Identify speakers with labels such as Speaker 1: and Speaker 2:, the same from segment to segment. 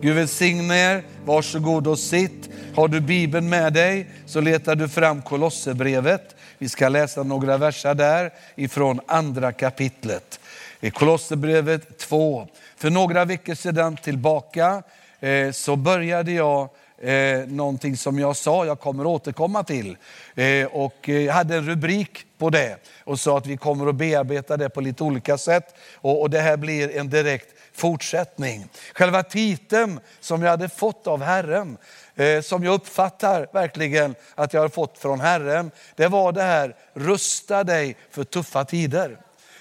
Speaker 1: Gud välsigne er. Varsågod och sitt. Har du Bibeln med dig så letar du fram Kolosserbrevet. Vi ska läsa några verser där ifrån andra kapitlet. I Kolosserbrevet 2. För några veckor sedan tillbaka eh, så började jag eh, någonting som jag sa jag kommer återkomma till. Eh, och eh, jag hade en rubrik på det och sa att vi kommer att bearbeta det på lite olika sätt. Och, och det här blir en direkt fortsättning. Själva titeln som jag hade fått av Herren, eh, som jag uppfattar verkligen att jag har fått från Herren, det var det här, rusta dig för tuffa tider.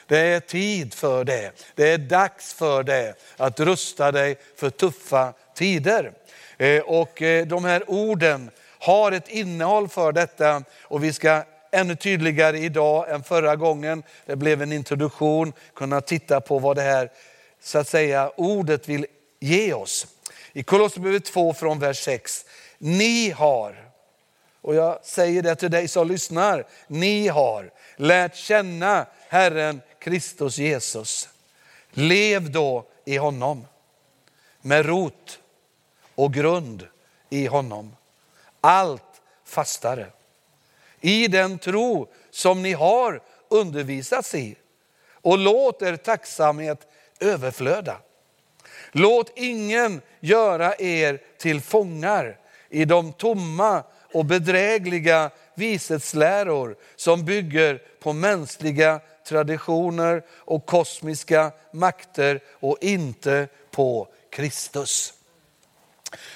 Speaker 1: Det är tid för det. Det är dags för det, att rusta dig för tuffa tider. Eh, och eh, de här orden har ett innehåll för detta och vi ska ännu tydligare idag än förra gången, det blev en introduktion, kunna titta på vad det här så att säga ordet vill ge oss. I Kolosserbrevet 2 från vers 6. Ni har, och jag säger det till dig som lyssnar, ni har lärt känna Herren Kristus Jesus. Lev då i honom med rot och grund i honom. Allt fastare. I den tro som ni har undervisats i. Och låt er tacksamhet överflöda. Låt ingen göra er till fångar i de tomma och bedrägliga vishetsläror som bygger på mänskliga traditioner och kosmiska makter och inte på Kristus.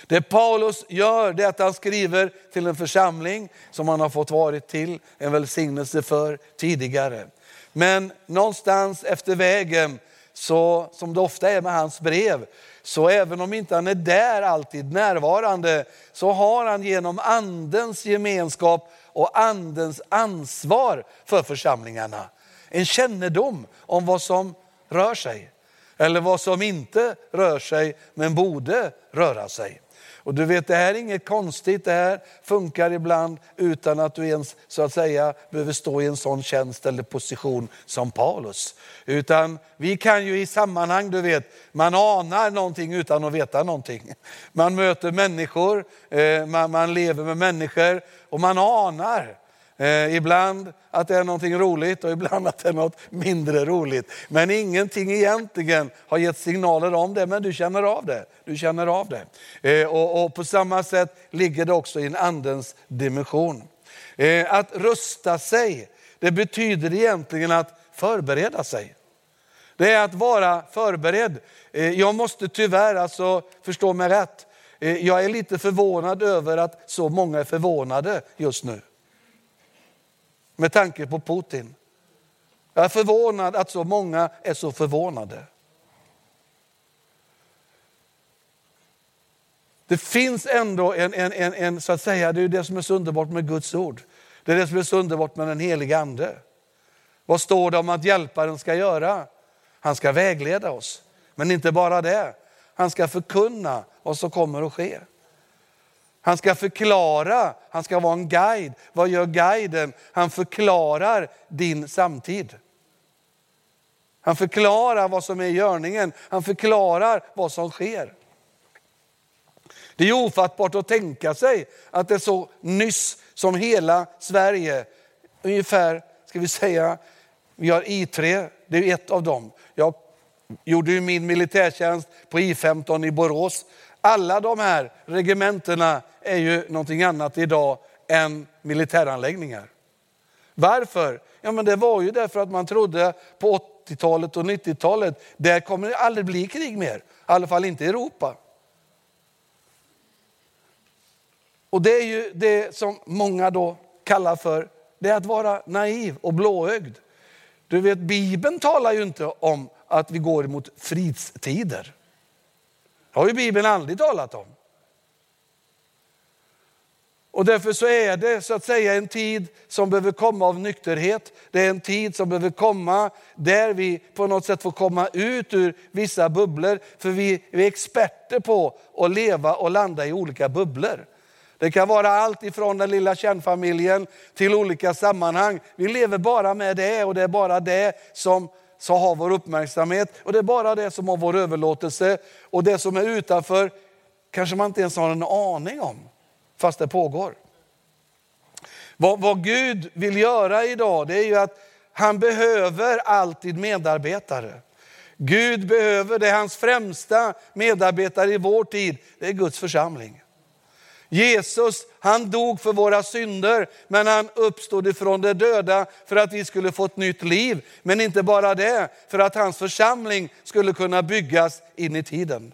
Speaker 1: Det Paulus gör det är att han skriver till en församling som han har fått varit till, en välsignelse för tidigare. Men någonstans efter vägen, så, som det ofta är med hans brev, så även om inte han är där alltid närvarande, så har han genom andens gemenskap och andens ansvar för församlingarna en kännedom om vad som rör sig. Eller vad som inte rör sig men borde röra sig. Och du vet, det här är inget konstigt, det här funkar ibland utan att du ens så att säga behöver stå i en sån tjänst eller position som Paulus. Utan vi kan ju i sammanhang, du vet, man anar någonting utan att veta någonting. Man möter människor, eh, man, man lever med människor och man anar Eh, ibland att det är någonting roligt och ibland att det är något mindre roligt. Men ingenting egentligen har gett signaler om det, men du känner av det. Du känner av det. Eh, och, och, på samma sätt ligger det också i en andens dimension. Eh, att rusta sig, det betyder egentligen att förbereda sig. Det är att vara förberedd. Eh, jag måste tyvärr, alltså, förstå mig rätt, eh, jag är lite förvånad över att så många är förvånade just nu med tanke på Putin. Jag är förvånad att så många är så förvånade. Det finns ändå en, en, en, en, så att säga, det är det som är så underbart med Guds ord. Det är det som är så underbart med den heliga ande. Vad står det om att hjälparen ska göra? Han ska vägleda oss. Men inte bara det, han ska förkunna vad som kommer att ske. Han ska förklara, han ska vara en guide. Vad gör guiden? Han förklarar din samtid. Han förklarar vad som är i görningen, han förklarar vad som sker. Det är ofattbart att tänka sig att det är så nyss som hela Sverige, ungefär, ska vi säga, vi har I3, det är ett av dem. Jag gjorde ju min militärtjänst på I15 i Borås. Alla de här regementena är ju någonting annat idag än militäranläggningar. Varför? Ja, men det var ju därför att man trodde på 80-talet och 90-talet, där kommer det aldrig bli krig mer. I alla fall inte i Europa. Och det är ju det som många då kallar för det är att vara naiv och blåögd. Du vet, Bibeln talar ju inte om att vi går mot fridstider. Det har ju Bibeln aldrig talat om. Och därför så är det så att säga en tid som behöver komma av nykterhet. Det är en tid som behöver komma där vi på något sätt får komma ut ur vissa bubblor. För vi, vi är experter på att leva och landa i olika bubblor. Det kan vara allt ifrån den lilla kärnfamiljen till olika sammanhang. Vi lever bara med det och det är bara det som så har vår uppmärksamhet och det är bara det som har vår överlåtelse. Och det som är utanför kanske man inte ens har en aning om, fast det pågår. Vad, vad Gud vill göra idag, det är ju att han behöver alltid medarbetare. Gud behöver det, hans främsta medarbetare i vår tid, det är Guds församling. Jesus, han dog för våra synder, men han uppstod ifrån de döda för att vi skulle få ett nytt liv. Men inte bara det, för att hans församling skulle kunna byggas in i tiden.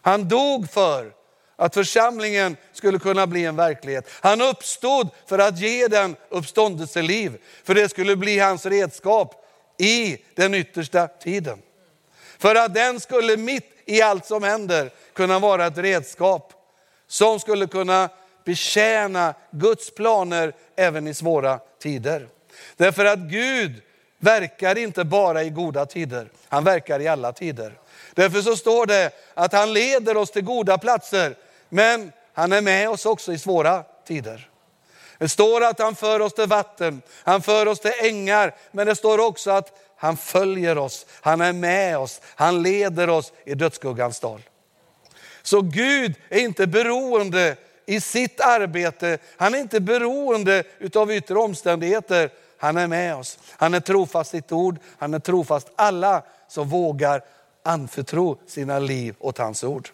Speaker 1: Han dog för att församlingen skulle kunna bli en verklighet. Han uppstod för att ge den uppståndelseliv, för det skulle bli hans redskap i den yttersta tiden. För att den skulle mitt i allt som händer kunna vara ett redskap som skulle kunna betjäna Guds planer även i svåra tider. Därför att Gud verkar inte bara i goda tider, han verkar i alla tider. Därför så står det att han leder oss till goda platser, men han är med oss också i svåra tider. Det står att han för oss till vatten, han för oss till ängar, men det står också att han följer oss, han är med oss, han leder oss i dödsskuggans dal. Så Gud är inte beroende i sitt arbete, han är inte beroende av yttre omständigheter. Han är med oss, han är trofast sitt ord, han är trofast alla som vågar anförtro sina liv åt hans ord.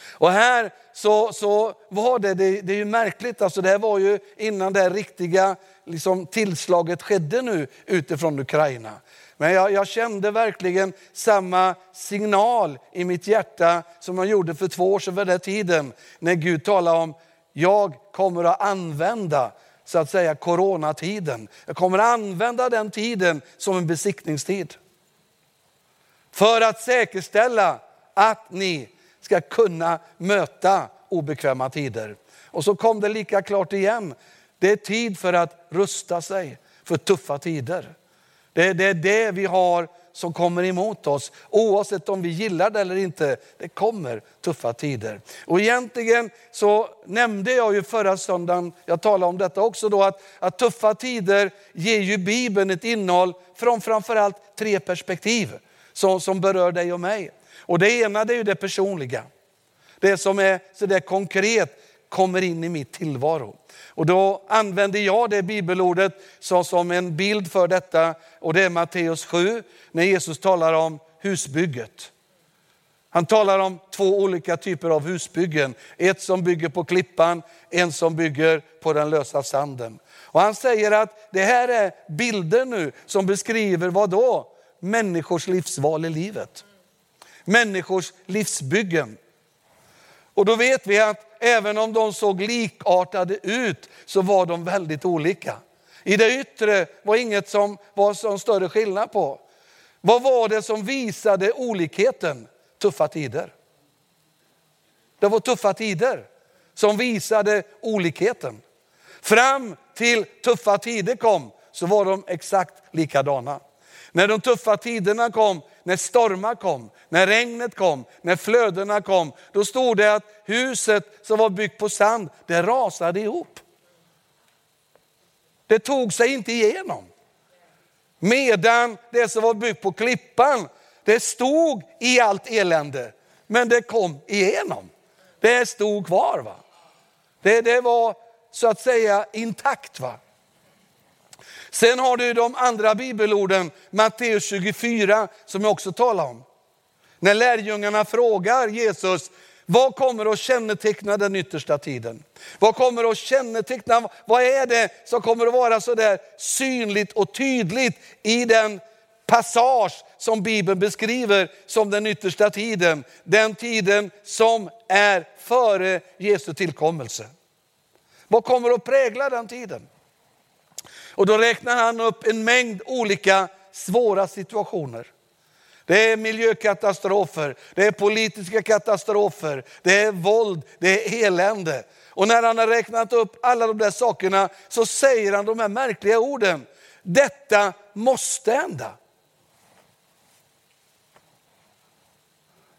Speaker 1: Och här så, så var det, det, det är ju märkligt, alltså det här var ju innan det riktiga liksom, tillslaget skedde nu utifrån Ukraina. Men jag, jag, kände verkligen samma signal i mitt hjärta som jag gjorde för två år sedan vid den tiden. När Gud talade om, jag kommer att använda så att säga coronatiden. Jag kommer att använda den tiden som en besiktningstid. För att säkerställa att ni ska kunna möta obekväma tider. Och så kom det lika klart igen. Det är tid för att rusta sig för tuffa tider. Det, det är det vi har som kommer emot oss, oavsett om vi gillar det eller inte. Det kommer tuffa tider. Och egentligen så nämnde jag ju förra söndagen, jag talade om detta också då, att, att tuffa tider ger ju Bibeln ett innehåll från framförallt tre perspektiv som, som berör dig och mig. Och det ena det är ju det personliga. Det som är så där konkret kommer in i mitt tillvaro. Och då använder jag det bibelordet som en bild för detta och det är Matteus 7 när Jesus talar om husbygget. Han talar om två olika typer av husbyggen. Ett som bygger på klippan, en som bygger på den lösa sanden. Och han säger att det här är bilder nu som beskriver vad då? Människors livsval i livet. Människors livsbyggen. Och då vet vi att även om de såg likartade ut så var de väldigt olika. I det yttre var inget som var så större skillnad på. Vad var det som visade olikheten? Tuffa tider. Det var tuffa tider som visade olikheten. Fram till tuffa tider kom så var de exakt likadana. När de tuffa tiderna kom, när stormar kom, när regnet kom, när flödena kom, då stod det att huset som var byggt på sand, det rasade ihop. Det tog sig inte igenom. Medan det som var byggt på klippan, det stod i allt elände, men det kom igenom. Det stod kvar. Va? Det, det var så att säga intakt. Va? Sen har du de andra bibelorden, Matteus 24, som jag också talar om. När lärjungarna frågar Jesus, vad kommer att känneteckna den yttersta tiden? Vad kommer att känneteckna, vad är det som kommer att vara så där synligt och tydligt i den passage som Bibeln beskriver som den yttersta tiden. Den tiden som är före Jesu tillkommelse. Vad kommer att prägla den tiden? Och då räknar han upp en mängd olika svåra situationer. Det är miljökatastrofer, det är politiska katastrofer, det är våld, det är elände. Och när han har räknat upp alla de där sakerna så säger han de här märkliga orden. Detta måste hända.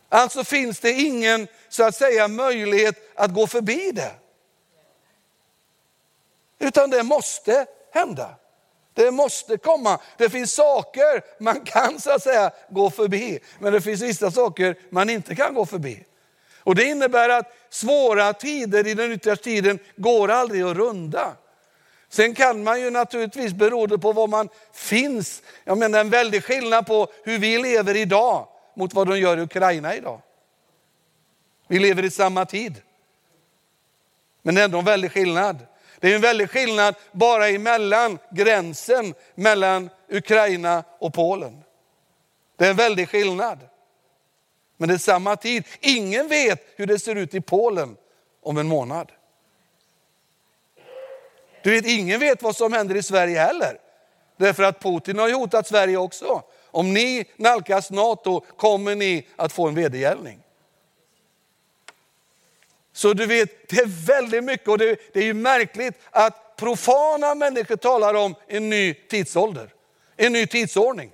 Speaker 1: Alltså finns det ingen så att säga möjlighet att gå förbi det. Utan det måste hända. Det måste komma. Det finns saker man kan så att säga gå förbi, men det finns vissa saker man inte kan gå förbi. Och det innebär att svåra tider i den yttersta tiden går aldrig att runda. Sen kan man ju naturligtvis, beroende på var man finns, jag menar en väldig skillnad på hur vi lever idag mot vad de gör i Ukraina idag. Vi lever i samma tid. Men ändå en väldig skillnad. Det är en väldig skillnad bara emellan gränsen mellan Ukraina och Polen. Det är en väldig skillnad. Men det är samma tid. Ingen vet hur det ser ut i Polen om en månad. Du vet, ingen vet vad som händer i Sverige heller. Därför att Putin har ju hotat Sverige också. Om ni nalkas NATO kommer ni att få en vedergällning. Så du vet, det är väldigt mycket och det, det är ju märkligt att profana människor talar om en ny tidsålder, en ny tidsordning.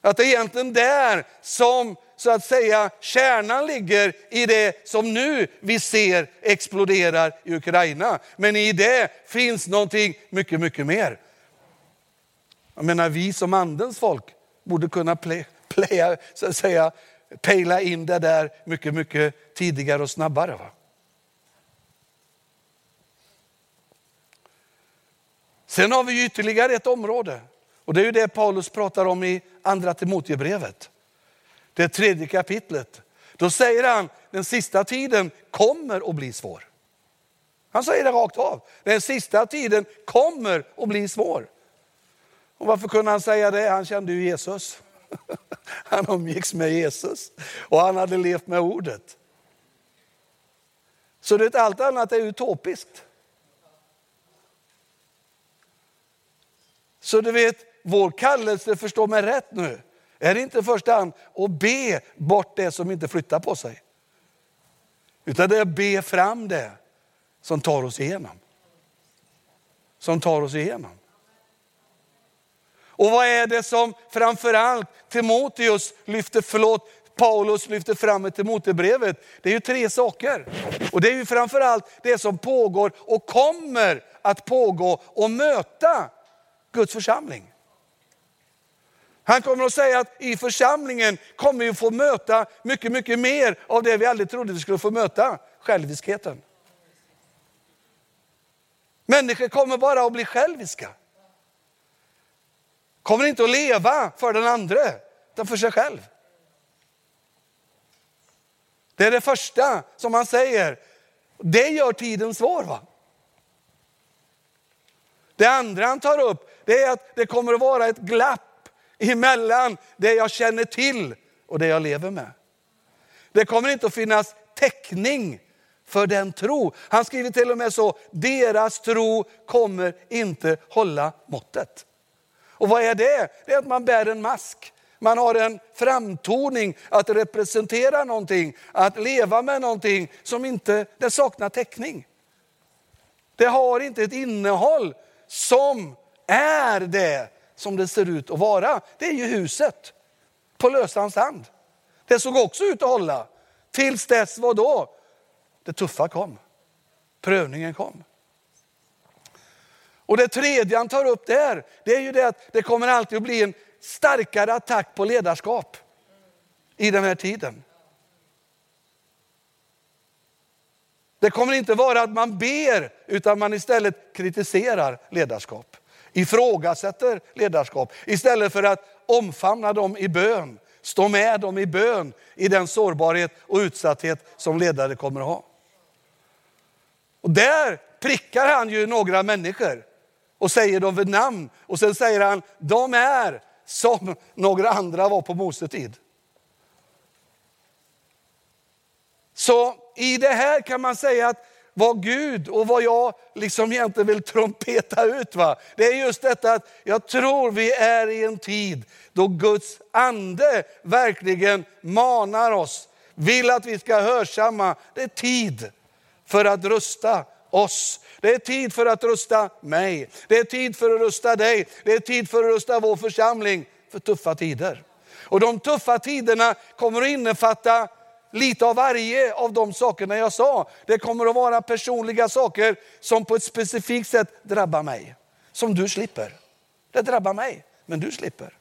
Speaker 1: Att det är egentligen där som så att säga kärnan ligger i det som nu vi ser exploderar i Ukraina. Men i det finns någonting mycket, mycket mer. Jag menar vi som andens folk borde kunna play, playa, så att säga, pejla in det där mycket, mycket tidigare och snabbare. Va? Sen har vi ytterligare ett område och det är ju det Paulus pratar om i andra Timoteusbrevet. Det tredje kapitlet. Då säger han den sista tiden kommer att bli svår. Han säger det rakt av. Den sista tiden kommer att bli svår. Och varför kunde han säga det? Han kände ju Jesus. Han umgicks med Jesus och han hade levt med ordet. Så det allt annat är utopiskt. Så du vet, vår kallelse, förstå mig rätt nu, är inte i första hand att be bort det som inte flyttar på sig. Utan det är att be fram det som tar oss igenom. Som tar oss igenom. Och vad är det som framförallt Timoteus lyfter, förlåt, Paulus lyfter fram i Timotebrevet, Det är ju tre saker. Och det är ju framförallt det som pågår och kommer att pågå och möta Guds församling. Han kommer att säga att i församlingen kommer vi få möta mycket, mycket mer av det vi aldrig trodde vi skulle få möta, själviskheten. Människor kommer bara att bli själviska. Kommer inte att leva för den andra, utan för sig själv. Det är det första som han säger. Det gör tiden svår. va? Det andra han tar upp det är att det kommer att vara ett glapp emellan det jag känner till och det jag lever med. Det kommer inte att finnas täckning för den tro. Han skriver till och med så, deras tro kommer inte hålla måttet. Och vad är det? Det är att man bär en mask. Man har en framtoning att representera någonting, att leva med någonting som inte det saknar täckning. Det har inte ett innehåll som är det som det ser ut att vara. Det är ju huset på lösan sand. Det såg också ut att hålla. Tills dess vad då? Det tuffa kom. Prövningen kom. Och det tredje han tar upp där, det är ju det att det kommer alltid att bli en starkare attack på ledarskap i den här tiden. Det kommer inte vara att man ber, utan man istället kritiserar ledarskap. Ifrågasätter ledarskap istället för att omfamna dem i bön. Stå med dem i bön i den sårbarhet och utsatthet som ledare kommer att ha. Och där prickar han ju några människor och säger dem vid namn. Och sen säger han, de är som några andra var på Mose tid. Så i det här kan man säga att vad Gud och vad jag liksom egentligen vill trumpeta ut, va? det är just detta att jag tror vi är i en tid då Guds ande verkligen manar oss, vill att vi ska hörsamma. Det är tid för att rusta oss. Det är tid för att rusta mig. Det är tid för att rusta dig. Det är tid för att rusta vår församling för tuffa tider. Och de tuffa tiderna kommer att innefatta lite av varje av de sakerna jag sa. Det kommer att vara personliga saker som på ett specifikt sätt drabbar mig. Som du slipper. Det drabbar mig, men du slipper.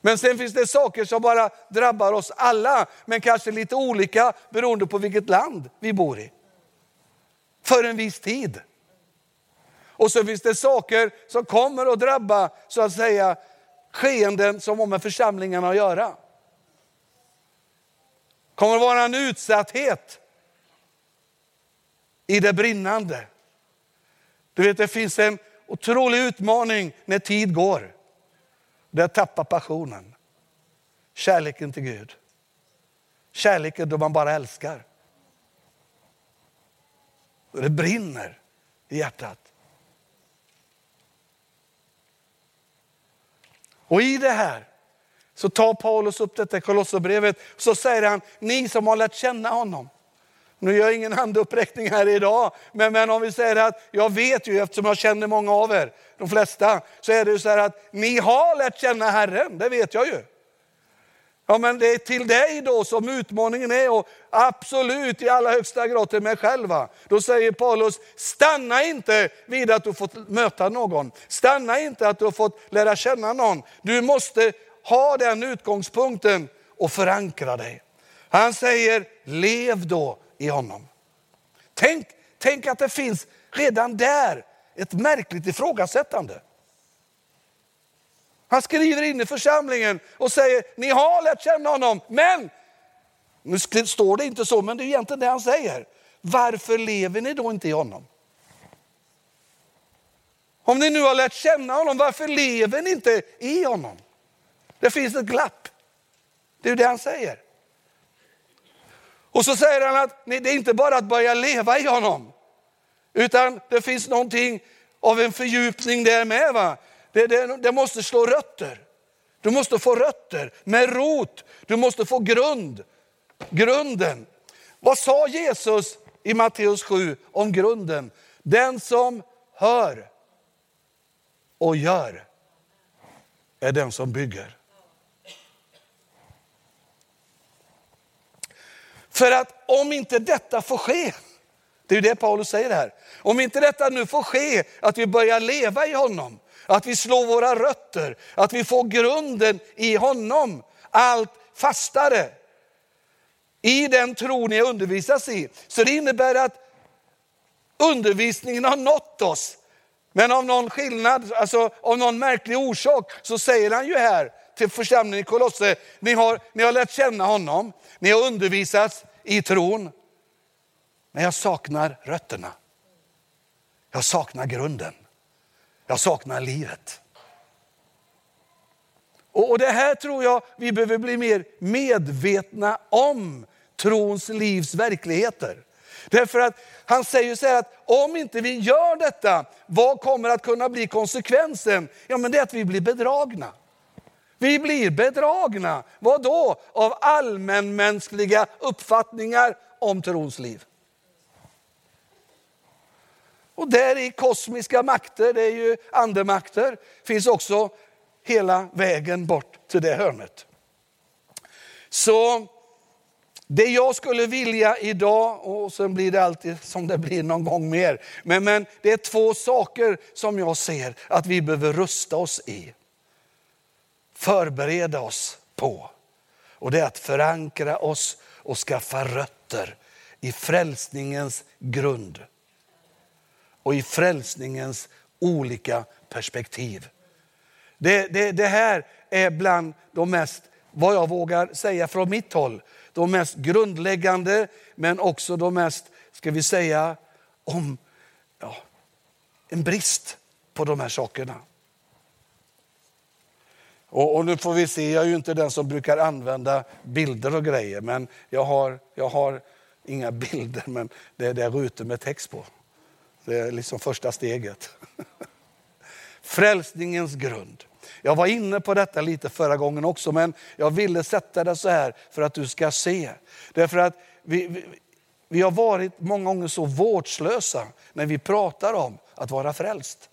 Speaker 1: Men sen finns det saker som bara drabbar oss alla, men kanske lite olika beroende på vilket land vi bor i. För en viss tid. Och så finns det saker som kommer att drabba, så att säga, skeenden som har med församlingarna att göra. kommer att vara en utsatthet i det brinnande. Du vet, det finns en otrolig utmaning när tid går. Det är att tappa passionen. Kärleken till Gud. Kärleken då man bara älskar. Och det brinner i hjärtat. Och i det här så tar Paulus upp detta Kolosserbrevet. Så säger han, ni som har lärt känna honom. Nu gör jag ingen handuppräckning här idag, men, men om vi säger att jag vet ju eftersom jag känner många av er, de flesta, så är det ju så här att ni har lärt känna Herren, det vet jag ju. Ja men det är till dig då som utmaningen är och absolut i allra högsta grad till mig själv. Då säger Paulus, stanna inte vid att du fått möta någon. Stanna inte att du har fått lära känna någon. Du måste ha den utgångspunkten och förankra dig. Han säger, lev då i honom. Tänk, tänk att det finns redan där ett märkligt ifrågasättande. Han skriver in i församlingen och säger, ni har lärt känna honom, men, nu står det inte så, men det är egentligen det han säger. Varför lever ni då inte i honom? Om ni nu har lärt känna honom, varför lever ni inte i honom? Det finns ett glapp. Det är det han säger. Och så säger han att det är inte bara att börja leva i honom, utan det finns någonting av en fördjupning där med. Va? Det, det, det måste slå rötter. Du måste få rötter med rot. Du måste få grund. Grunden. Vad sa Jesus i Matteus 7 om grunden? Den som hör och gör är den som bygger. För att om inte detta får ske, det är ju det Paulus säger här. Om inte detta nu får ske, att vi börjar leva i honom, att vi slår våra rötter, att vi får grunden i honom allt fastare. I den tro ni undervisas i. Så det innebär att undervisningen har nått oss. Men av någon skillnad, alltså av någon märklig orsak, så säger han ju här till församlingen i Kolosse, ni har, ni har lärt känna honom, ni har undervisats i tron. Men jag saknar rötterna. Jag saknar grunden. Jag saknar livet. Och det här tror jag vi behöver bli mer medvetna om trons livs verkligheter. Därför att han säger så här att om inte vi gör detta, vad kommer att kunna bli konsekvensen? Ja men det är att vi blir bedragna. Vi blir bedragna. Vad då? Av allmänmänskliga uppfattningar om trons liv. Och där i kosmiska makter, det är ju andemakter, finns också hela vägen bort till det hörnet. Så det jag skulle vilja idag, och sen blir det alltid som det blir någon gång mer, men, men det är två saker som jag ser att vi behöver rusta oss i. Förbereda oss på. Och det är att förankra oss och skaffa rötter i frälsningens grund och i frälsningens olika perspektiv. Det, det, det här är bland de mest, vad jag vågar säga från mitt håll, de mest grundläggande men också de mest, ska vi säga, om ja, en brist på de här sakerna. Och, och, nu får vi se, jag är ju inte den som brukar använda bilder och grejer, men jag har, jag har inga bilder, men det är det rutor med text på. Det är liksom första steget. Frälsningens grund. Jag var inne på detta lite förra gången också, men jag ville sätta det så här för att du ska se. Därför att vi, vi, vi har varit många gånger så vårdslösa när vi pratar om att vara frälst.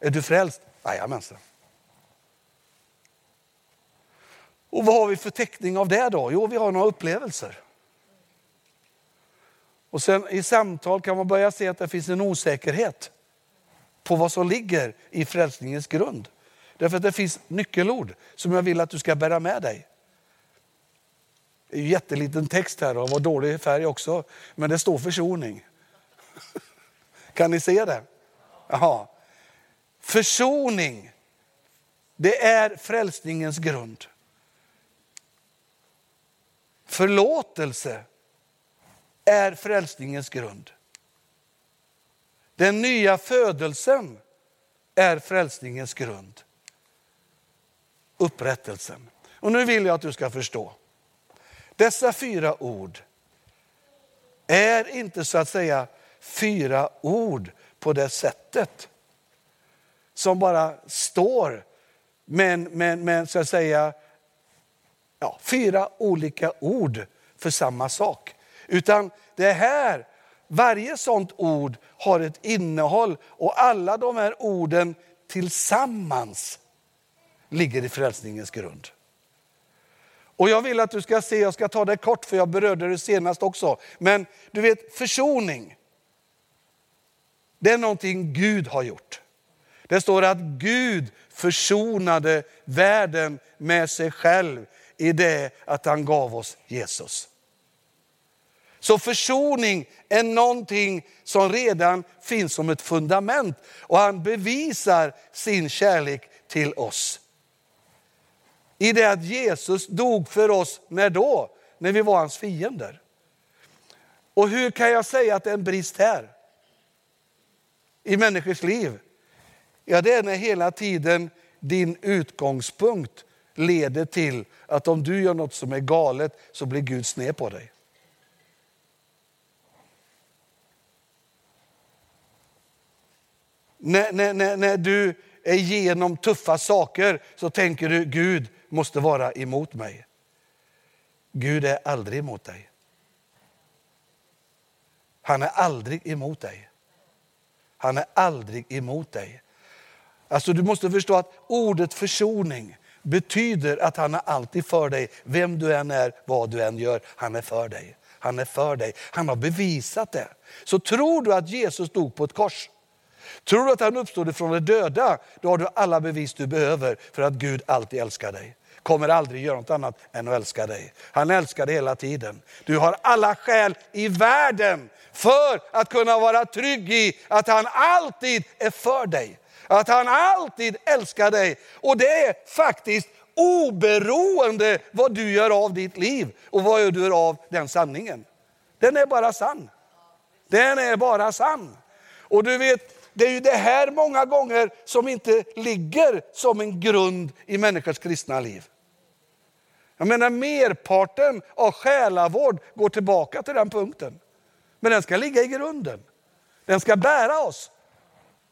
Speaker 1: Är du frälst? Jajamensan. Och vad har vi för täckning av det då? Jo, vi har några upplevelser. Och sen i samtal kan man börja se att det finns en osäkerhet på vad som ligger i frälsningens grund. Därför att det finns nyckelord som jag vill att du ska bära med dig. Det är jätteliten text här och var dålig färg också, men det står försoning. Kan ni se det? Jaha. Försoning, det är frälsningens grund. Förlåtelse är frälsningens grund. Den nya födelsen är frälsningens grund. Upprättelsen. Och nu vill jag att du ska förstå. Dessa fyra ord är inte så att säga fyra ord på det sättet som bara står men, men, men så att säga ja, fyra olika ord för samma sak. Utan det här, varje sånt ord har ett innehåll och alla de här orden tillsammans ligger i frälsningens grund. Och jag vill att du ska se, jag ska ta det kort för jag berörde det senast också. Men du vet försoning, det är någonting Gud har gjort. Det står att Gud försonade världen med sig själv i det att han gav oss Jesus. Så försoning är någonting som redan finns som ett fundament och han bevisar sin kärlek till oss. I det att Jesus dog för oss, när då? När vi var hans fiender. Och hur kan jag säga att det är en brist här? I människors liv? Ja, det är när hela tiden din utgångspunkt leder till att om du gör något som är galet så blir Gud sned på dig. När, när, när, när du är igenom tuffa saker så tänker du Gud måste vara emot mig. Gud är aldrig emot dig. Han är aldrig emot dig. Han är aldrig emot dig. Alltså du måste förstå att ordet försoning betyder att han är alltid för dig. Vem du än är, vad du än gör, han är för dig. Han är för dig. Han har bevisat det. Så tror du att Jesus dog på ett kors, tror du att han uppstod från de döda, då har du alla bevis du behöver för att Gud alltid älskar dig kommer aldrig göra något annat än att älska dig. Han älskar dig hela tiden. Du har alla skäl i världen för att kunna vara trygg i att han alltid är för dig. Att han alltid älskar dig. Och det är faktiskt oberoende vad du gör av ditt liv och vad du gör av den sanningen. Den är bara sann. Den är bara sann. Och du vet, det är ju det här många gånger som inte ligger som en grund i människors kristna liv. Jag menar merparten av själavård går tillbaka till den punkten. Men den ska ligga i grunden. Den ska bära oss.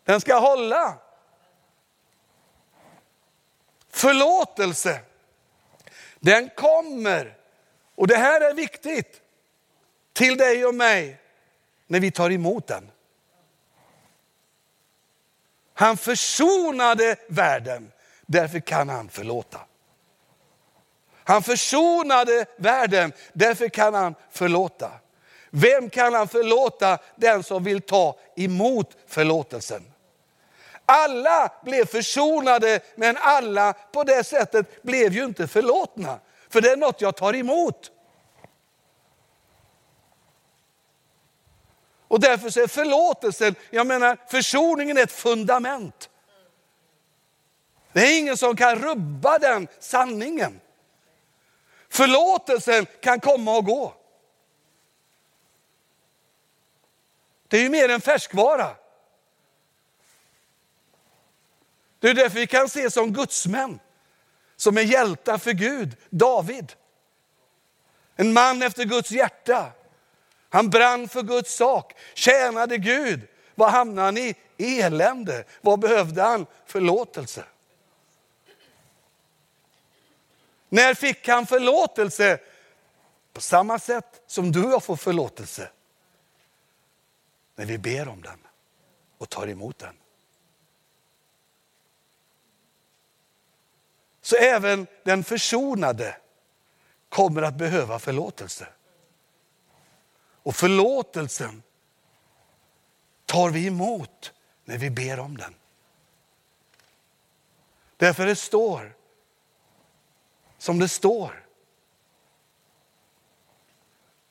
Speaker 1: Den ska hålla. Förlåtelse, den kommer, och det här är viktigt, till dig och mig när vi tar emot den. Han försonade världen, därför kan han förlåta. Han försonade världen, därför kan han förlåta. Vem kan han förlåta? Den som vill ta emot förlåtelsen. Alla blev försonade, men alla på det sättet blev ju inte förlåtna. För det är något jag tar emot. Och därför så är förlåtelsen, jag menar försoningen är ett fundament. Det är ingen som kan rubba den sanningen. Förlåtelsen kan komma och gå. Det är ju mer än färskvara. Det är därför vi kan se som gudsmän, som är hjältar för Gud, David. En man efter Guds hjärta. Han brann för Guds sak, tjänade Gud. Vad hamnade han i? Elände. Vad behövde han? Förlåtelse. När fick han förlåtelse? På samma sätt som du har fått förlåtelse. När vi ber om den och tar emot den. Så även den försonade kommer att behöva förlåtelse. Och förlåtelsen tar vi emot när vi ber om den. Därför det står som det står.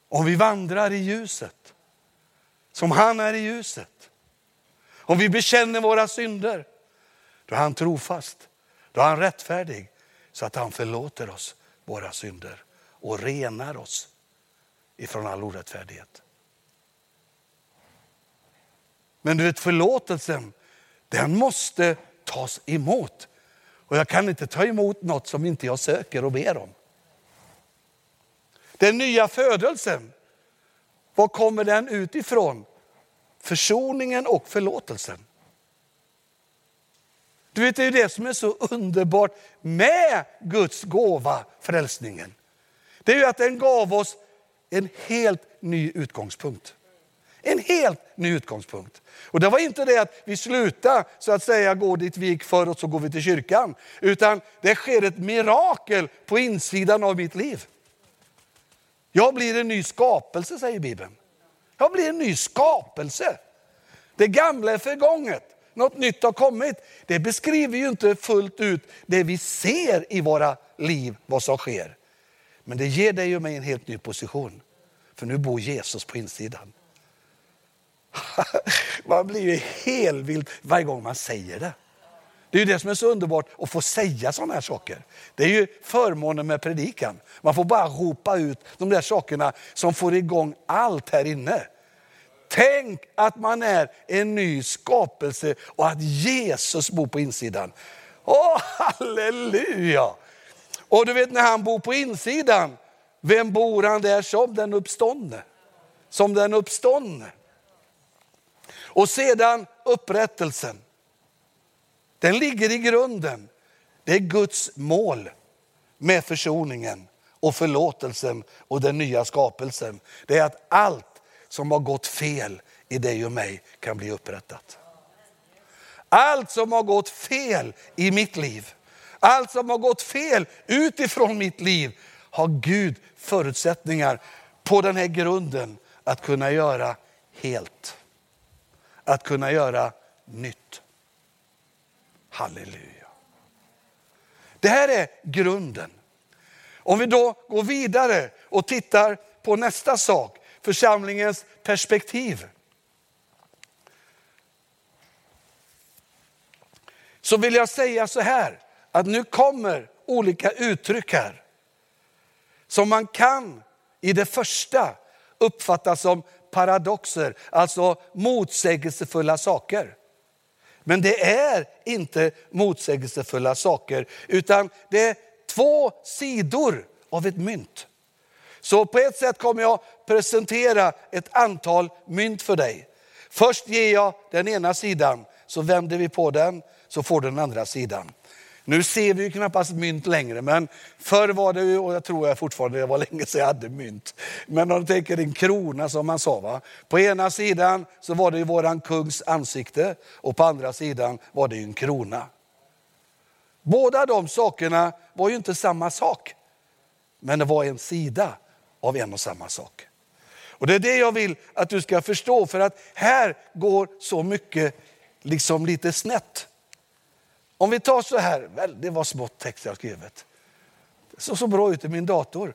Speaker 1: Om vi vandrar i ljuset, som han är i ljuset. Om vi bekänner våra synder, då är han trofast, då är han rättfärdig så att han förlåter oss våra synder och renar oss ifrån all orättfärdighet. Men du vet förlåtelsen, den måste tas emot. Och jag kan inte ta emot något som inte jag söker och ber om. Den nya födelsen, var kommer den utifrån? Försoningen och förlåtelsen. Du vet, det är det som är så underbart med Guds gåva, frälsningen. Det är ju att den gav oss en helt ny utgångspunkt. En helt ny utgångspunkt. Och det var inte det att vi slutade så att säga gå dit vi gick förr och så går vi till kyrkan. Utan det sker ett mirakel på insidan av mitt liv. Jag blir en ny skapelse säger Bibeln. Jag blir en ny skapelse. Det gamla är förgånget, något nytt har kommit. Det beskriver ju inte fullt ut det vi ser i våra liv, vad som sker. Men det ger dig och mig en helt ny position. För nu bor Jesus på insidan. man blir ju helvild varje gång man säger det. Det är ju det som är så underbart att få säga sådana här saker. Det är ju förmånen med predikan. Man får bara ropa ut de där sakerna som får igång allt här inne. Tänk att man är en ny skapelse och att Jesus bor på insidan. Åh, halleluja! Och du vet när han bor på insidan, vem bor han där som den uppståndne? Som den uppståndne. Och sedan upprättelsen. Den ligger i grunden. Det är Guds mål med försoningen och förlåtelsen och den nya skapelsen. Det är att allt som har gått fel i dig och mig kan bli upprättat. Allt som har gått fel i mitt liv, allt som har gått fel utifrån mitt liv har Gud förutsättningar på den här grunden att kunna göra helt. Att kunna göra nytt. Halleluja. Det här är grunden. Om vi då går vidare och tittar på nästa sak, församlingens perspektiv. Så vill jag säga så här, att nu kommer olika uttryck här. Som man kan i det första uppfatta som paradoxer, alltså motsägelsefulla saker. Men det är inte motsägelsefulla saker, utan det är två sidor av ett mynt. Så på ett sätt kommer jag presentera ett antal mynt för dig. Först ger jag den ena sidan, så vänder vi på den, så får du den andra sidan. Nu ser vi ju knappast mynt längre, men förr var det ju, och jag tror jag fortfarande, det var länge sedan jag hade mynt. Men om du tänker en krona som man sa. Va? På ena sidan så var det ju våran kungs ansikte och på andra sidan var det ju en krona. Båda de sakerna var ju inte samma sak. Men det var en sida av en och samma sak. Och Det är det jag vill att du ska förstå, för att här går så mycket liksom lite snett. Om vi tar så här, väl, det var smått text jag skrivit. Det såg så bra ut i min dator.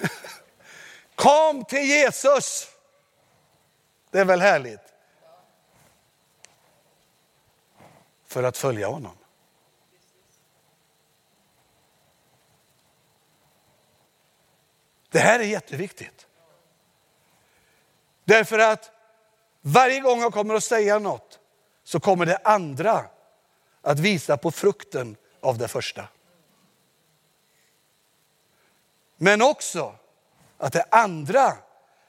Speaker 1: Kom till Jesus! Det är väl härligt? För att följa honom. Det här är jätteviktigt. Därför att varje gång jag kommer att säga något så kommer det andra att visa på frukten av det första. Men också att det andra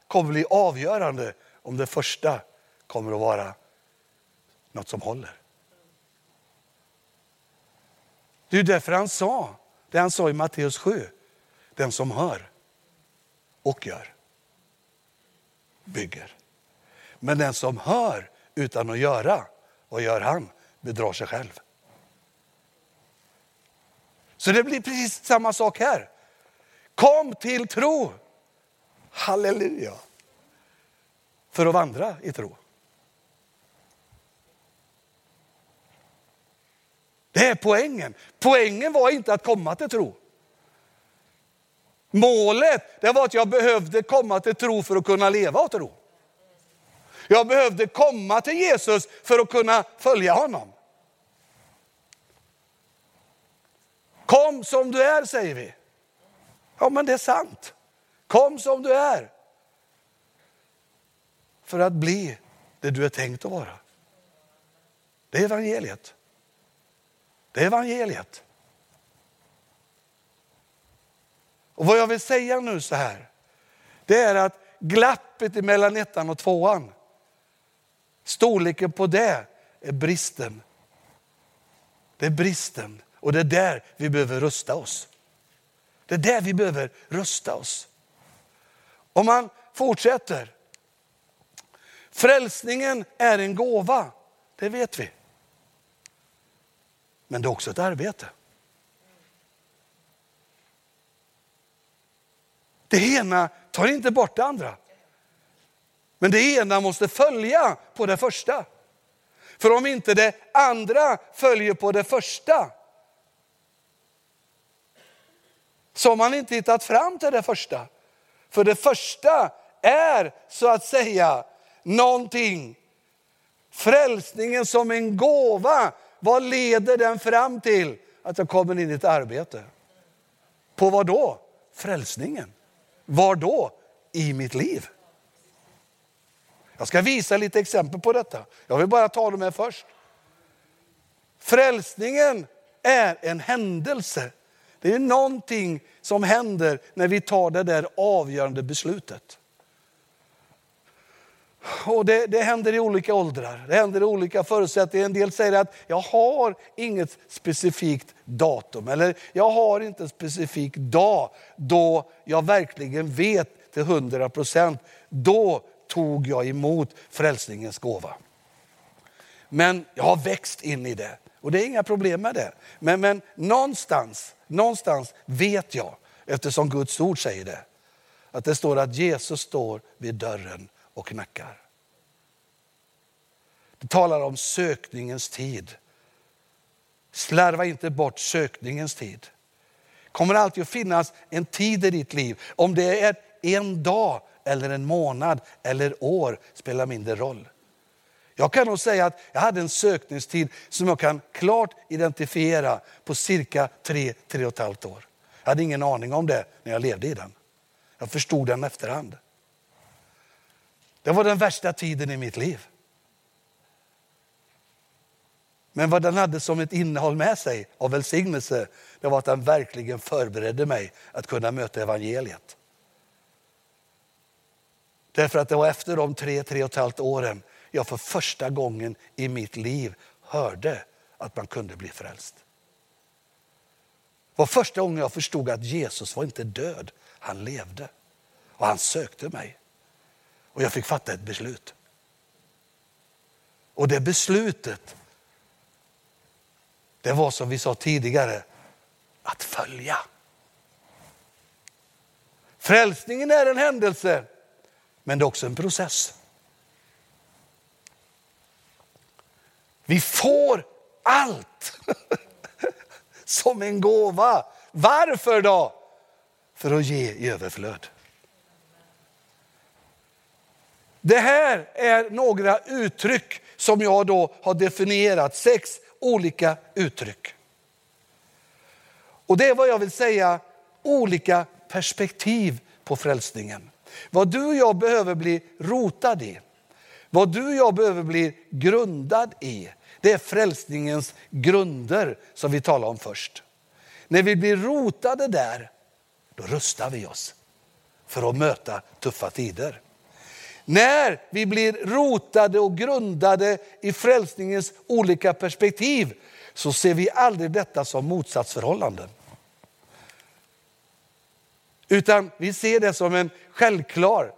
Speaker 1: kommer bli avgörande om det första kommer att vara något som håller. Det är därför han sa det han sa i Matteus 7. Den som hör och gör bygger. Men den som hör utan att göra, vad gör han? Bedrar sig själv. Så det blir precis samma sak här. Kom till tro. Halleluja. För att vandra i tro. Det är poängen. Poängen var inte att komma till tro. Målet det var att jag behövde komma till tro för att kunna leva och tro. Jag behövde komma till Jesus för att kunna följa honom. Kom som du är, säger vi. Ja, men det är sant. Kom som du är. För att bli det du är tänkt att vara. Det är evangeliet. Det är evangeliet. Och vad jag vill säga nu så här, det är att glappet mellan ettan och tvåan, storleken på det är bristen. Det är bristen och det är där vi behöver rusta oss. Det är där vi behöver rusta oss. Om man fortsätter. Frälsningen är en gåva, det vet vi. Men det är också ett arbete. Det ena tar inte bort det andra. Men det ena måste följa på det första. För om inte det andra följer på det första så har man inte hittat fram till det första. För det första är så att säga någonting. Frälsningen som en gåva, vad leder den fram till? Att jag kommer in i ett arbete. På vad då? Frälsningen. Var då? I mitt liv. Jag ska visa lite exempel på detta. Jag vill bara ta dem här först. Frälsningen är en händelse. Det är någonting som händer när vi tar det där avgörande beslutet. Och det, det, händer i olika åldrar, det händer i olika förutsättningar. En del säger att jag har inget specifikt datum eller jag har inte en specifik dag då jag verkligen vet till hundra procent, då tog jag emot frälsningens gåva. Men jag har växt in i det och det är inga problem med det. Men, men någonstans, någonstans vet jag, eftersom Guds ord säger det, att det står att Jesus står vid dörren och knackar. Det talar om sökningens tid. Slarva inte bort sökningens tid. Det kommer alltid att finnas en tid i ditt liv. Om det är en dag eller en månad eller år spelar mindre roll. Jag kan nog säga att jag hade en sökningstid som jag kan klart identifiera på cirka tre, tre och ett halvt år. Jag hade ingen aning om det när jag levde i den. Jag förstod den efterhand. Det var den värsta tiden i mitt liv. Men vad den hade som ett innehåll med sig av välsignelse, det var att den verkligen förberedde mig att kunna möta evangeliet. Därför att det var efter de tre, tre och ett halvt åren jag för första gången i mitt liv hörde att man kunde bli frälst. Det var första gången jag förstod att Jesus var inte död, han levde. Och han sökte mig. Och jag fick fatta ett beslut. Och det beslutet, det var som vi sa tidigare, att följa. Frälsningen är en händelse, men det är också en process. Vi får allt som en gåva. Varför då? För att ge i överflöd. Det här är några uttryck som jag då har definierat, sex olika uttryck. Och det är vad jag vill säga, olika perspektiv på frälsningen. Vad du och jag behöver bli rotad i, vad du och jag behöver bli grundad i, det är frälsningens grunder som vi talar om först. När vi blir rotade där, då rustar vi oss för att möta tuffa tider. När vi blir rotade och grundade i frälsningens olika perspektiv så ser vi aldrig detta som motsatsförhållanden. Utan vi ser det som en självklar.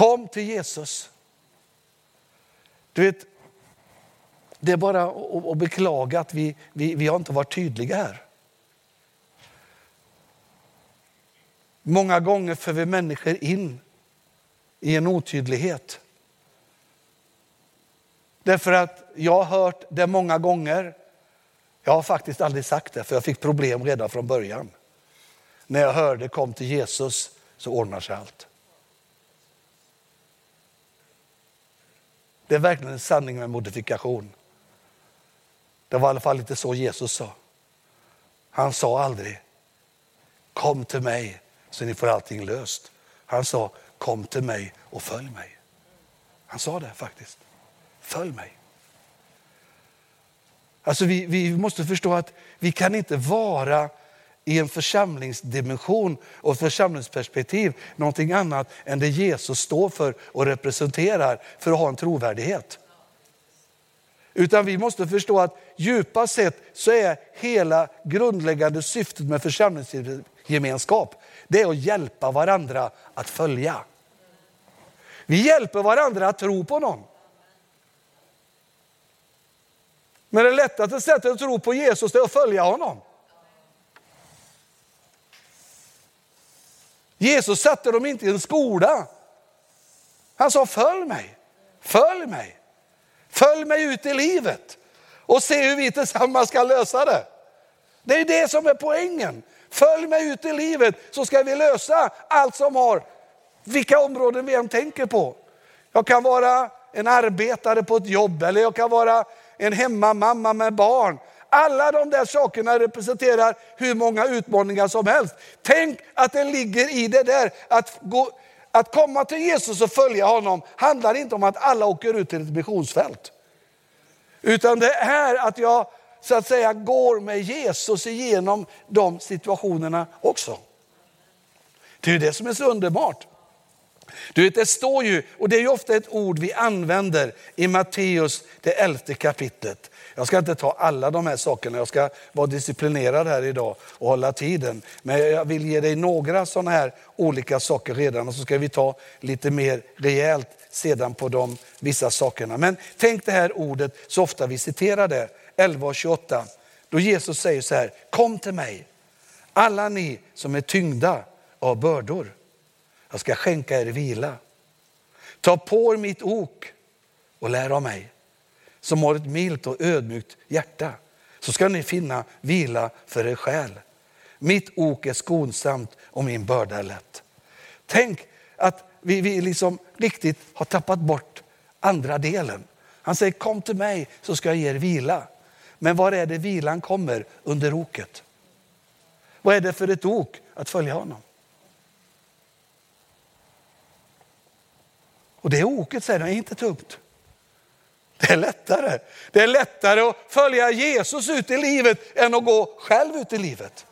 Speaker 1: Kom till Jesus. Du vet, det är bara att beklaga att vi, vi, vi har inte varit tydliga här. Många gånger för vi människor in i en otydlighet. Därför att jag har hört det många gånger. Jag har faktiskt aldrig sagt det, för jag fick problem redan från början. När jag hörde kom till Jesus så ordnar sig allt. Det är verkligen en sanning med modifikation. Det var i alla fall inte så Jesus sa. Han sa aldrig, kom till mig så ni får allting löst. Han sa, kom till mig och följ mig. Han sa det faktiskt. Följ mig. Alltså vi, vi måste förstå att vi kan inte vara i en församlingsdimension och församlingsperspektiv någonting annat än det Jesus står för och representerar för att ha en trovärdighet. Utan vi måste förstå att djupast sett så är hela grundläggande syftet med församlingsgemenskap, det är att hjälpa varandra att följa. Vi hjälper varandra att tro på någon. Men det lättaste sättet att tro på Jesus är att följa honom. Jesus satte dem inte i en skola. Han sa följ mig, följ mig. Följ mig ut i livet och se hur vi tillsammans ska lösa det. Det är det som är poängen. Följ mig ut i livet så ska vi lösa allt som har, vilka områden vi än tänker på. Jag kan vara en arbetare på ett jobb eller jag kan vara en hemmamamma med barn. Alla de där sakerna representerar hur många utmaningar som helst. Tänk att det ligger i det där att, gå, att komma till Jesus och följa honom handlar inte om att alla åker ut till ett missionsfält. Utan det är att jag så att säga går med Jesus igenom de situationerna också. Det är det som är så underbart. Du vet, det står ju, och det är ju ofta ett ord vi använder i Matteus, det elfte kapitlet. Jag ska inte ta alla de här sakerna, jag ska vara disciplinerad här idag och hålla tiden. Men jag vill ge dig några sådana här olika saker redan och så ska vi ta lite mer rejält sedan på de vissa sakerna. Men tänk det här ordet så ofta vi citerar det, 11 och 28. Då Jesus säger så här, kom till mig, alla ni som är tyngda av bördor jag ska skänka er vila. Ta på er mitt ok och lär av mig som har ett milt och ödmjukt hjärta. Så ska ni finna vila för er själ. Mitt ok är skonsamt och min börda är lätt. Tänk att vi, vi liksom riktigt har tappat bort andra delen. Han säger kom till mig så ska jag ge er vila. Men var är det vilan kommer? Under oket. Vad är det för ett ok att följa honom? Och det oket säger han är inte tungt. Det är lättare. Det är lättare att följa Jesus ut i livet än att gå själv ut i livet.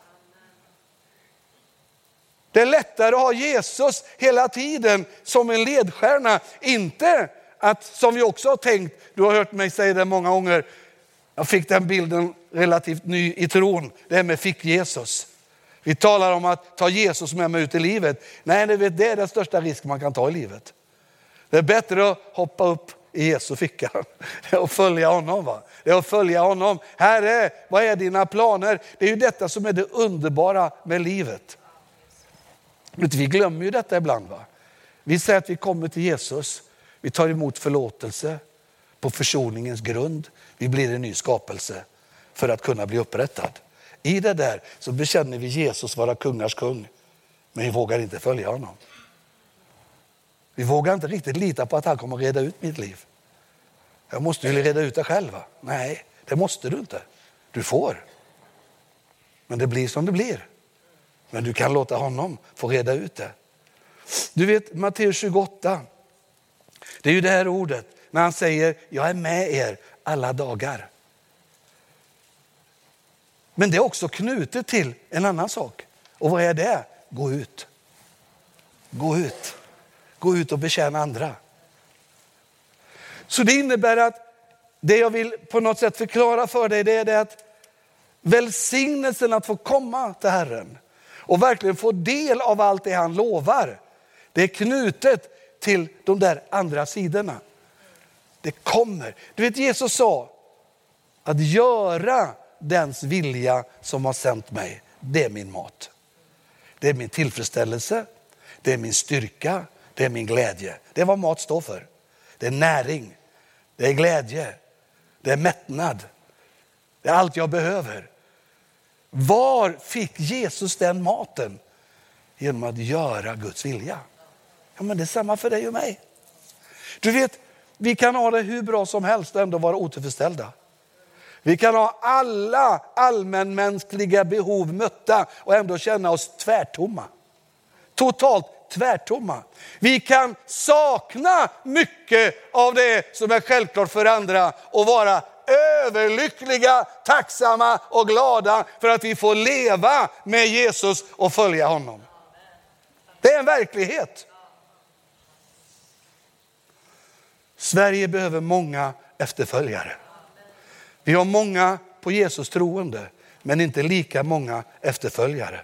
Speaker 1: Det är lättare att ha Jesus hela tiden som en ledstjärna. Inte att, som vi också har tänkt, du har hört mig säga det många gånger, jag fick den bilden relativt ny i tron, det här med fick Jesus. Vi talar om att ta Jesus med mig ut i livet. Nej, det är den största risk man kan ta i livet. Det är bättre att hoppa upp i Jesu ficka och följa honom. Va? Det är att följa honom. Herre, vad är dina planer? Det är ju detta som är det underbara med livet. Vi glömmer ju detta ibland. Va? Vi säger att vi kommer till Jesus, vi tar emot förlåtelse på försoningens grund. Vi blir en ny skapelse för att kunna bli upprättad. I det där så bekänner vi Jesus vara kungars kung, men vi vågar inte följa honom. Vi vågar inte riktigt lita på att han kommer reda ut mitt liv. Jag måste ju reda ut det själv. Va? Nej, det måste du inte. Du får. Men det blir som det blir. Men du kan låta honom få reda ut det. Du vet Matteus 28. Det är ju det här ordet när han säger jag är med er alla dagar. Men det är också knutet till en annan sak. Och vad är det? Gå ut. Gå ut. Gå ut och betjäna andra. Så det innebär att det jag vill på något sätt förklara för dig det är det att välsignelsen att få komma till Herren och verkligen få del av allt det han lovar. Det är knutet till de där andra sidorna. Det kommer. Du vet Jesus sa att göra dens vilja som har sänt mig, det är min mat. Det är min tillfredsställelse, det är min styrka, det är min glädje. Det är vad mat står för. Det är näring. det är glädje, det är mättnad, det är allt jag behöver. Var fick Jesus den maten? Genom att göra Guds vilja. Ja, men det är samma för dig och mig. Du vet, vi kan ha det hur bra som helst och ändå vara otillfredsställda. Vi kan ha alla allmänmänskliga behov mötta och ändå känna oss tvärtomma. Totalt tvärtomma. Vi kan sakna mycket av det som är självklart för andra och vara överlyckliga, tacksamma och glada för att vi får leva med Jesus och följa honom. Det är en verklighet. Sverige behöver många efterföljare. Vi har många på Jesus troende, men inte lika många efterföljare.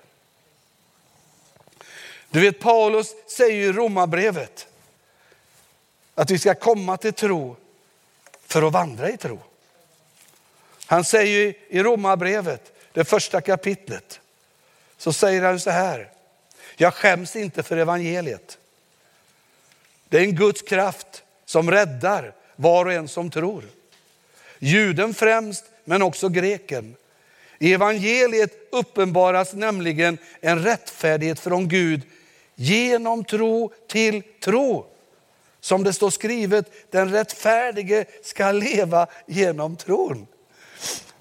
Speaker 1: Du vet Paulus säger i Romarbrevet att vi ska komma till tro för att vandra i tro. Han säger i Romarbrevet, det första kapitlet, så säger han så här. Jag skäms inte för evangeliet. Det är en Guds kraft som räddar var och en som tror. Juden främst, men också greken. I evangeliet uppenbaras nämligen en rättfärdighet från Gud genom tro till tro. Som det står skrivet, den rättfärdige ska leva genom tron.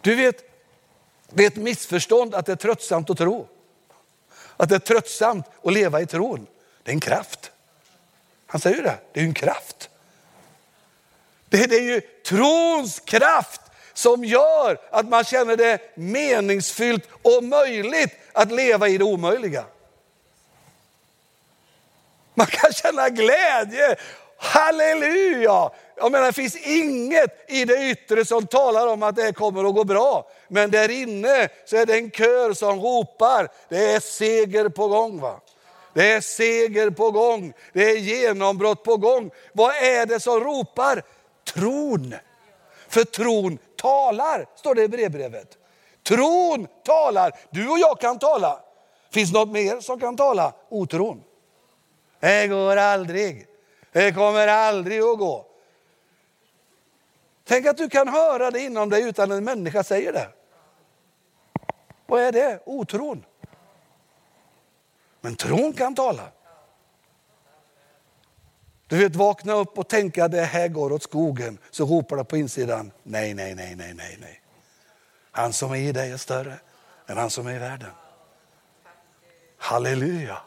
Speaker 1: Du vet, det är ett missförstånd att det är tröttsamt att tro. Att det är tröttsamt att leva i tron. Det är en kraft. Han säger ju det, det är en kraft. Det är, det är ju trons kraft som gör att man känner det meningsfyllt och möjligt att leva i det omöjliga. Man kan känna glädje. Halleluja! Jag menar, det finns inget i det yttre som talar om att det kommer att gå bra. Men där inne så är det en kör som ropar, det är seger på gång. va? Det är seger på gång, det är genombrott på gång. Vad är det som ropar? Tron. För tron talar, står det i brevbrevet. Tron talar. Du och jag kan tala. Finns något mer som kan tala? Otron. Det går aldrig. Det kommer aldrig att gå. Tänk att du kan höra det inom dig utan en människa säger det. Vad är det? Otron. Men tron kan tala. Du vet, vakna upp och tänka att det här går åt skogen. Så ropar det på insidan, nej, nej, nej, nej, nej, nej. Han som är i dig är större än han som är i världen. Halleluja.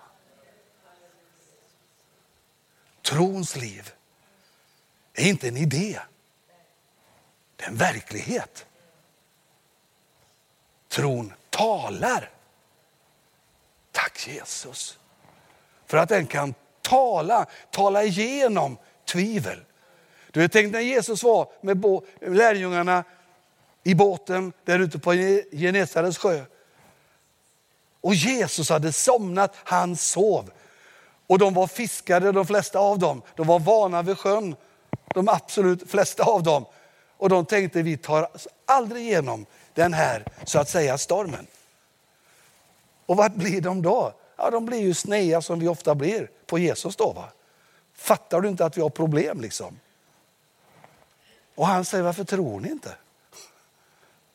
Speaker 1: Trons liv är inte en idé. Det är en verklighet. Tron talar. Tack Jesus. För att den kan tala, tala igenom tvivel. Du vet, tänk när Jesus var med lärjungarna i båten där ute på Genesarets sjö. Och Jesus hade somnat, han sov. Och de var fiskare de flesta av dem. De var vana vid sjön, de absolut flesta av dem. Och de tänkte vi tar aldrig igenom den här så att säga stormen. Och vad blir de då? Ja, de blir ju snea som vi ofta blir på Jesus då. Va? Fattar du inte att vi har problem liksom? Och han säger, varför tror ni inte?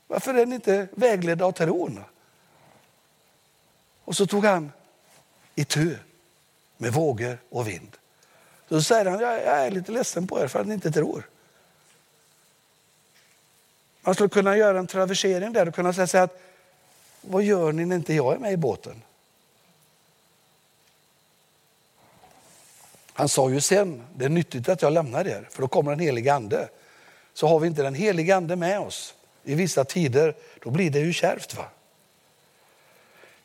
Speaker 1: Varför är ni inte vägledda av tron? Och så tog han i tur med vågor och vind. Så säger han, jag är lite ledsen på er för att ni inte tror. Man skulle kunna göra en traversering där och kunna säga att vad gör ni när inte jag är med i båten? Han sa ju sen, det är nyttigt att jag lämnar er, för då kommer den helige ande. Så har vi inte den helige ande med oss i vissa tider, då blir det ju kärvt. Va?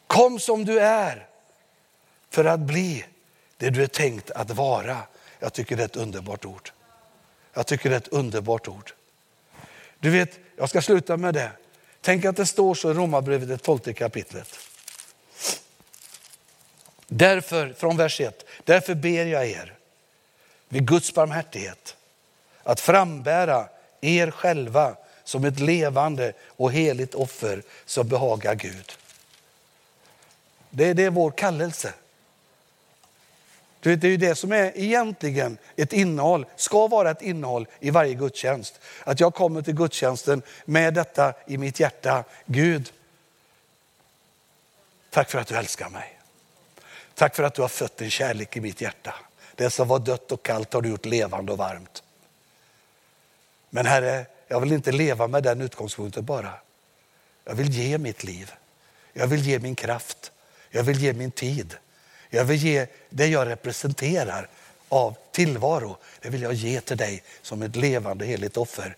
Speaker 1: Kom som du är för att bli det du är tänkt att vara. Jag tycker det är ett underbart ord. Jag tycker det är ett underbart ord. Du vet, jag ska sluta med det. Tänk att det står så i Romarbrevet, det tolfte kapitlet. Därför, från vers 1, därför ber jag er vid Guds barmhärtighet att frambära er själva som ett levande och heligt offer som behagar Gud. Det, det är vår kallelse. Det är ju det som är egentligen ett innehåll, ska vara ett innehåll i varje gudstjänst. Att jag kommer till gudstjänsten med detta i mitt hjärta. Gud, tack för att du älskar mig. Tack för att du har fött en kärlek i mitt hjärta. Det som var dött och kallt har du gjort levande och varmt. Men Herre, jag vill inte leva med den utgångspunkten bara. Jag vill ge mitt liv. Jag vill ge min kraft. Jag vill ge min tid. Jag vill ge det jag representerar av tillvaro. Det vill jag ge till dig som ett levande heligt offer.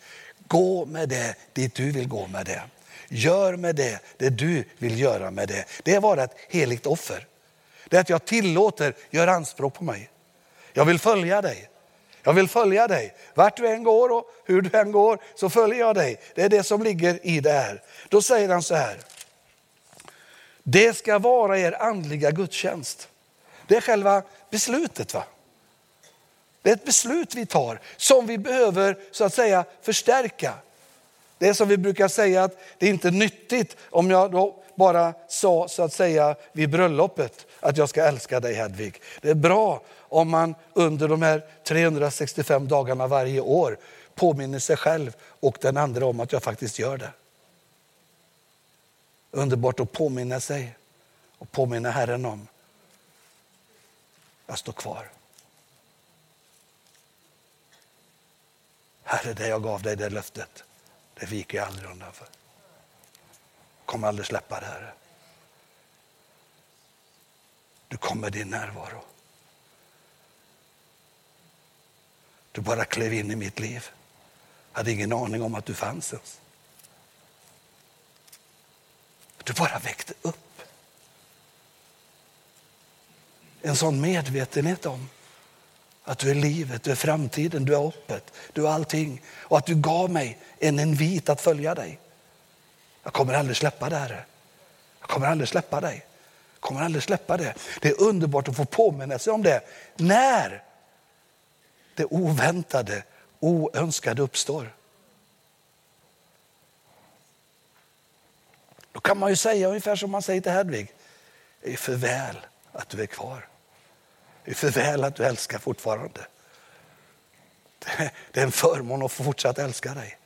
Speaker 1: Gå med det dit du vill gå med det. Gör med det det du vill göra med det. Det är vara ett heligt offer. Det är att jag tillåter, gör anspråk på mig. Jag vill följa dig. Jag vill följa dig. Vart du än går och hur du än går så följer jag dig. Det är det som ligger i det här. Då säger han så här. Det ska vara er andliga gudstjänst. Det är själva beslutet. va? Det är ett beslut vi tar som vi behöver så att säga förstärka. Det är som vi brukar säga att det är inte nyttigt om jag då bara sa så att säga vid bröllopet att jag ska älska dig Hedvig. Det är bra om man under de här 365 dagarna varje år påminner sig själv och den andra om att jag faktiskt gör det. Underbart att påminna sig och påminna Herren om. Jag står kvar. Herre, det jag gav dig det löftet, det viker jag aldrig undan för. kommer aldrig släppa det, Herre. Du kom med din närvaro. Du bara klev in i mitt liv. Jag hade ingen aning om att du fanns ens. Du bara väckte upp. En sån medvetenhet om att du är livet, du är framtiden, du är hoppet, du är allting. Och att du gav mig en invit att följa dig. Jag kommer aldrig släppa det, Herre. Jag kommer aldrig släppa dig. Jag kommer aldrig släppa det. Det är underbart att få påminna sig om det när det oväntade, oönskade uppstår. Då kan man ju säga ungefär som man säger till Hedvig. Det är för väl att du är kvar. Det är för väl att du älskar fortfarande. Det är en förmån att få fortsätta älska dig.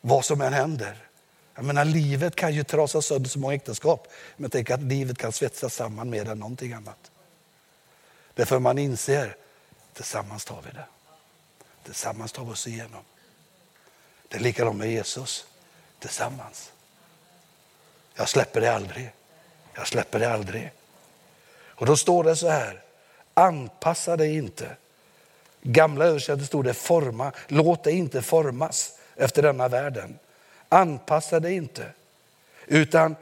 Speaker 1: Vad som än händer. Jag menar, livet kan ju trasa sönder så många äktenskap. Men tänk att livet kan svetsas samman mer än någonting annat. Därför man inser, tillsammans tar vi det. Tillsammans tar vi oss igenom. Det är likadant med Jesus. Tillsammans. Jag släpper det aldrig. Jag släpper det aldrig. Och då står det så här, anpassa dig inte. Gamla översättningen stod det forma, låt dig inte formas efter denna världen. Anpassa dig inte, utan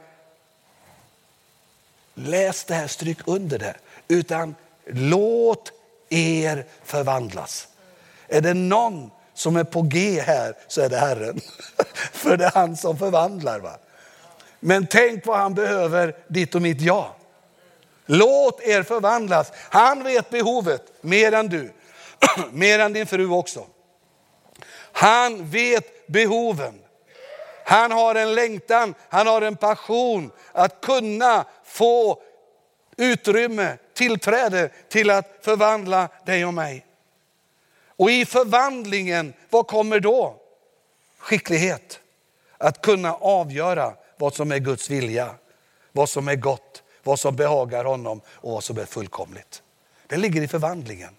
Speaker 1: läs det här, stryk under det, utan låt er förvandlas. Är det någon som är på G här så är det Herren. För det är han som förvandlar. Va? Men tänk vad han behöver ditt och mitt ja. Låt er förvandlas. Han vet behovet mer än du, mer än din fru också. Han vet behoven. Han har en längtan, han har en passion att kunna få utrymme, tillträde till att förvandla dig och mig. Och i förvandlingen, vad kommer då? Skicklighet. Att kunna avgöra vad som är Guds vilja, vad som är gott, vad som behagar honom och vad som är fullkomligt. Det ligger i förvandlingen.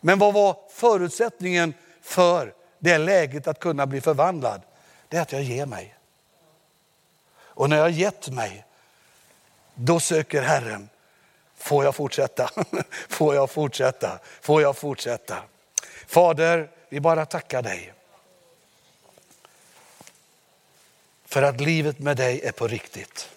Speaker 1: Men vad var förutsättningen för det läget att kunna bli förvandlad? Det är att jag ger mig. Och när jag har gett mig, då söker Herren, får jag fortsätta? Får jag fortsätta? Får jag fortsätta? Fader, vi bara tackar dig. För att livet med dig är på riktigt.